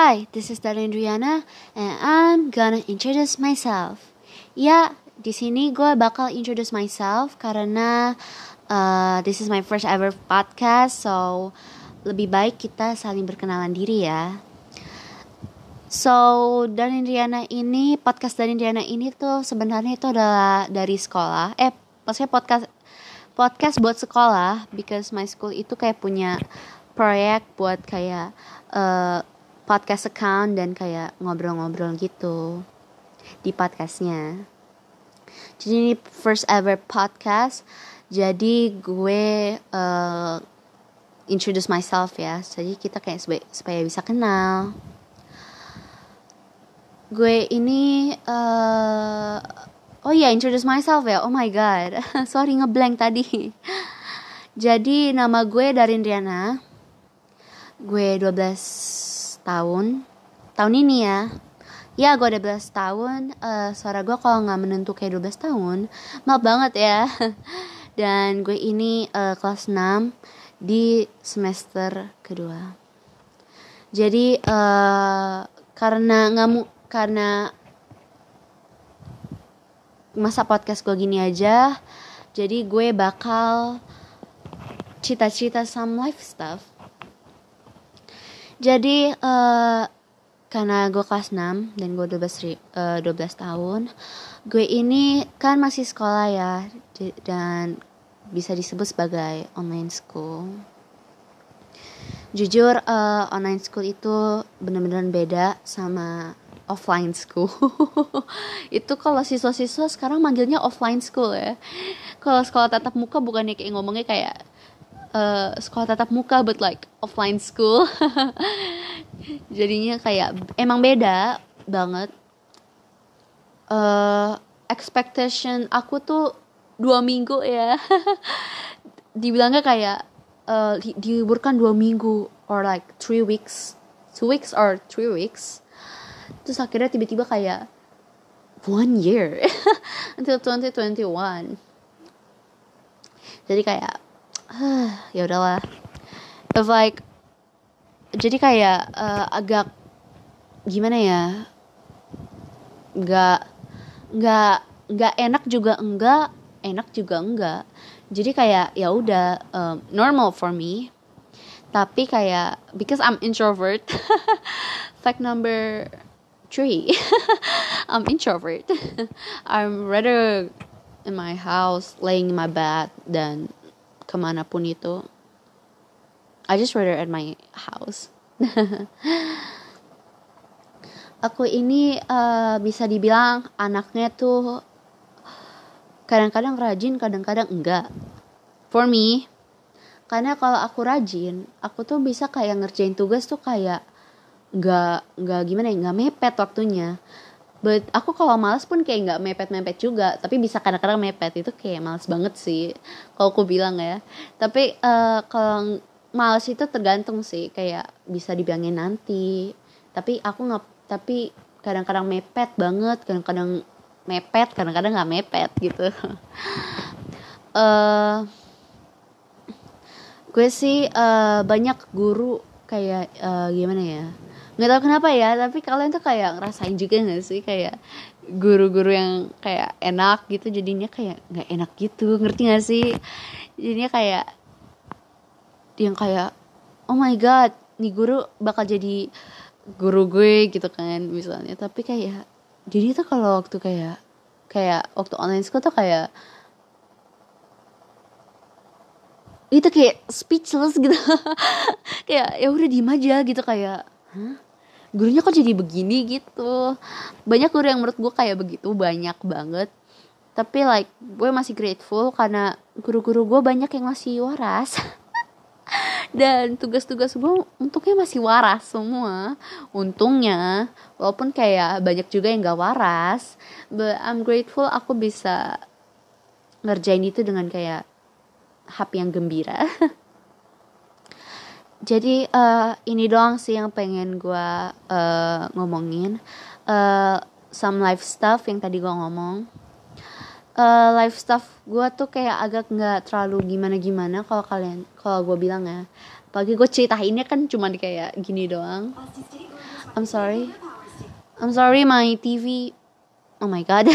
Hi, this is Dalindriana and I'm gonna introduce myself. Ya, di sini gue bakal introduce myself karena uh, this is my first ever podcast, so lebih baik kita saling berkenalan diri ya. So, Dalindriana ini, podcast Dalindriana ini tuh sebenarnya itu adalah dari sekolah. Eh, maksudnya podcast podcast buat sekolah because my school itu kayak punya proyek buat kayak uh, podcast account dan kayak ngobrol-ngobrol gitu di podcastnya. Jadi ini first ever podcast. Jadi gue uh, introduce myself ya. Jadi kita kayak supaya, supaya bisa kenal. Gue ini uh, oh ya yeah, introduce myself ya. Oh my god. Sorry ngeblank tadi. Jadi nama gue Darin Riana. Gue 12 tahun. Tahun ini ya. Ya gue ada 12 tahun. Uh, suara gue kalau nggak menentu kayak 12 tahun maaf banget ya. Dan gue ini uh, kelas 6 di semester kedua. Jadi uh, karena nggak mu karena masa podcast gue gini aja jadi gue bakal cita-cita some life stuff jadi uh, karena gue kelas 6 dan gue 12, uh, 12 tahun gue ini kan masih sekolah ya dan bisa disebut sebagai online school. Jujur uh, online school itu bener-bener beda sama offline school. Itu kalau siswa-siswa sekarang manggilnya offline school ya. Kalau sekolah tatap muka bukannya kayak ngomongnya kayak uh, sekolah tatap muka but like offline school. Jadinya kayak emang beda banget. Uh, expectation aku tuh dua minggu ya. Dibilangnya kayak uh, di diliburkan dua minggu or like three weeks. Two weeks or three weeks. Terus akhirnya tiba-tiba kayak one year. Until 2021 jadi kayak ya udahlah. If like jadi kayak uh, agak gimana ya? Nggak nggak nggak enak juga enggak enak juga enggak. Jadi kayak ya udah um, normal for me. Tapi kayak because I'm introvert fact number three I'm introvert. I'm rather in my house laying in my bed than ke mana pun itu I just rather at my house. Aku ini uh, bisa dibilang anaknya tuh kadang-kadang rajin kadang-kadang enggak. For me karena kalau aku rajin aku tuh bisa kayak ngerjain tugas tuh kayak nggak nggak gimana ya nggak mepet waktunya But aku kalau males pun kayak nggak mepet-mepet juga, tapi bisa kadang-kadang mepet itu kayak males banget sih. Kalau aku bilang ya. Tapi uh, kalau males itu tergantung sih, kayak bisa dibilangin nanti. Tapi aku nggak, tapi kadang-kadang mepet banget, kadang-kadang mepet, kadang-kadang nggak mepet gitu. uh, gue sih uh, banyak guru kayak uh, gimana ya? Nggak tahu kenapa ya tapi kalian tuh kayak ngerasain juga gak sih? Kayak guru-guru yang kayak enak gitu jadinya kayak nggak enak gitu ngerti gak sih? Jadinya kayak yang kayak oh my god nih guru bakal jadi guru gue gitu kan misalnya. Tapi kayak jadi tuh kalau waktu kayak kayak waktu online school tuh kayak itu kayak speechless gitu. Kayak ya udah diem aja gitu kayak Hah? Gurunya kok jadi begini gitu. Banyak guru yang menurut gue kayak begitu banyak banget. Tapi like gue masih grateful karena guru-guru gue banyak yang masih waras. Dan tugas-tugas gue untungnya masih waras semua. Untungnya walaupun kayak banyak juga yang gak waras but I'm grateful aku bisa ngerjain itu dengan kayak hati yang gembira jadi uh, ini doang sih yang pengen gue uh, ngomongin uh, some life stuff yang tadi gue ngomong uh, life stuff gue tuh kayak agak nggak terlalu gimana gimana kalau kalian kalau gue bilang ya pagi gue ceritainnya kan cuma kayak gini doang I'm sorry. I'm sorry my TV. Oh my god.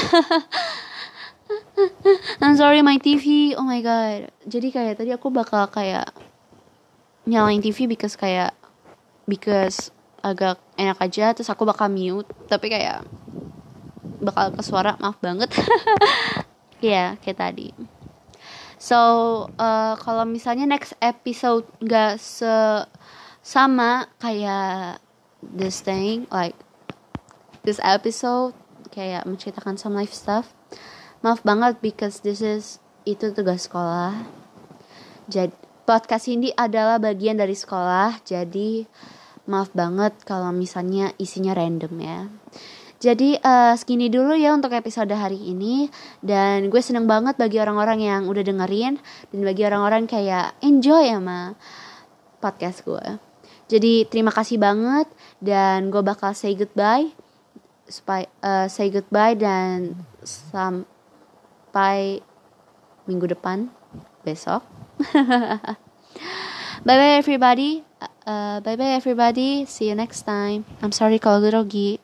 I'm sorry my TV. Oh my god. Jadi kayak tadi aku bakal kayak nyalain TV because kayak because agak enak aja terus aku bakal mute tapi kayak bakal ke suara maaf banget. Ya yeah, kayak tadi. So uh, kalau misalnya next episode nggak se sama kayak this thing like this episode kayak menceritakan some life stuff maaf banget because this is itu tugas sekolah. Jadi podcast ini adalah bagian dari sekolah jadi maaf banget kalau misalnya isinya random ya jadi uh, segini dulu ya untuk episode hari ini dan gue seneng banget bagi orang-orang yang udah dengerin dan bagi orang-orang kayak enjoy sama podcast gue. Jadi terima kasih banget dan gue bakal say goodbye supaya uh, say goodbye dan sampai minggu depan besok. Bye bye everybody. Uh, bye bye everybody. See you next time. I'm sorry kalau grogi.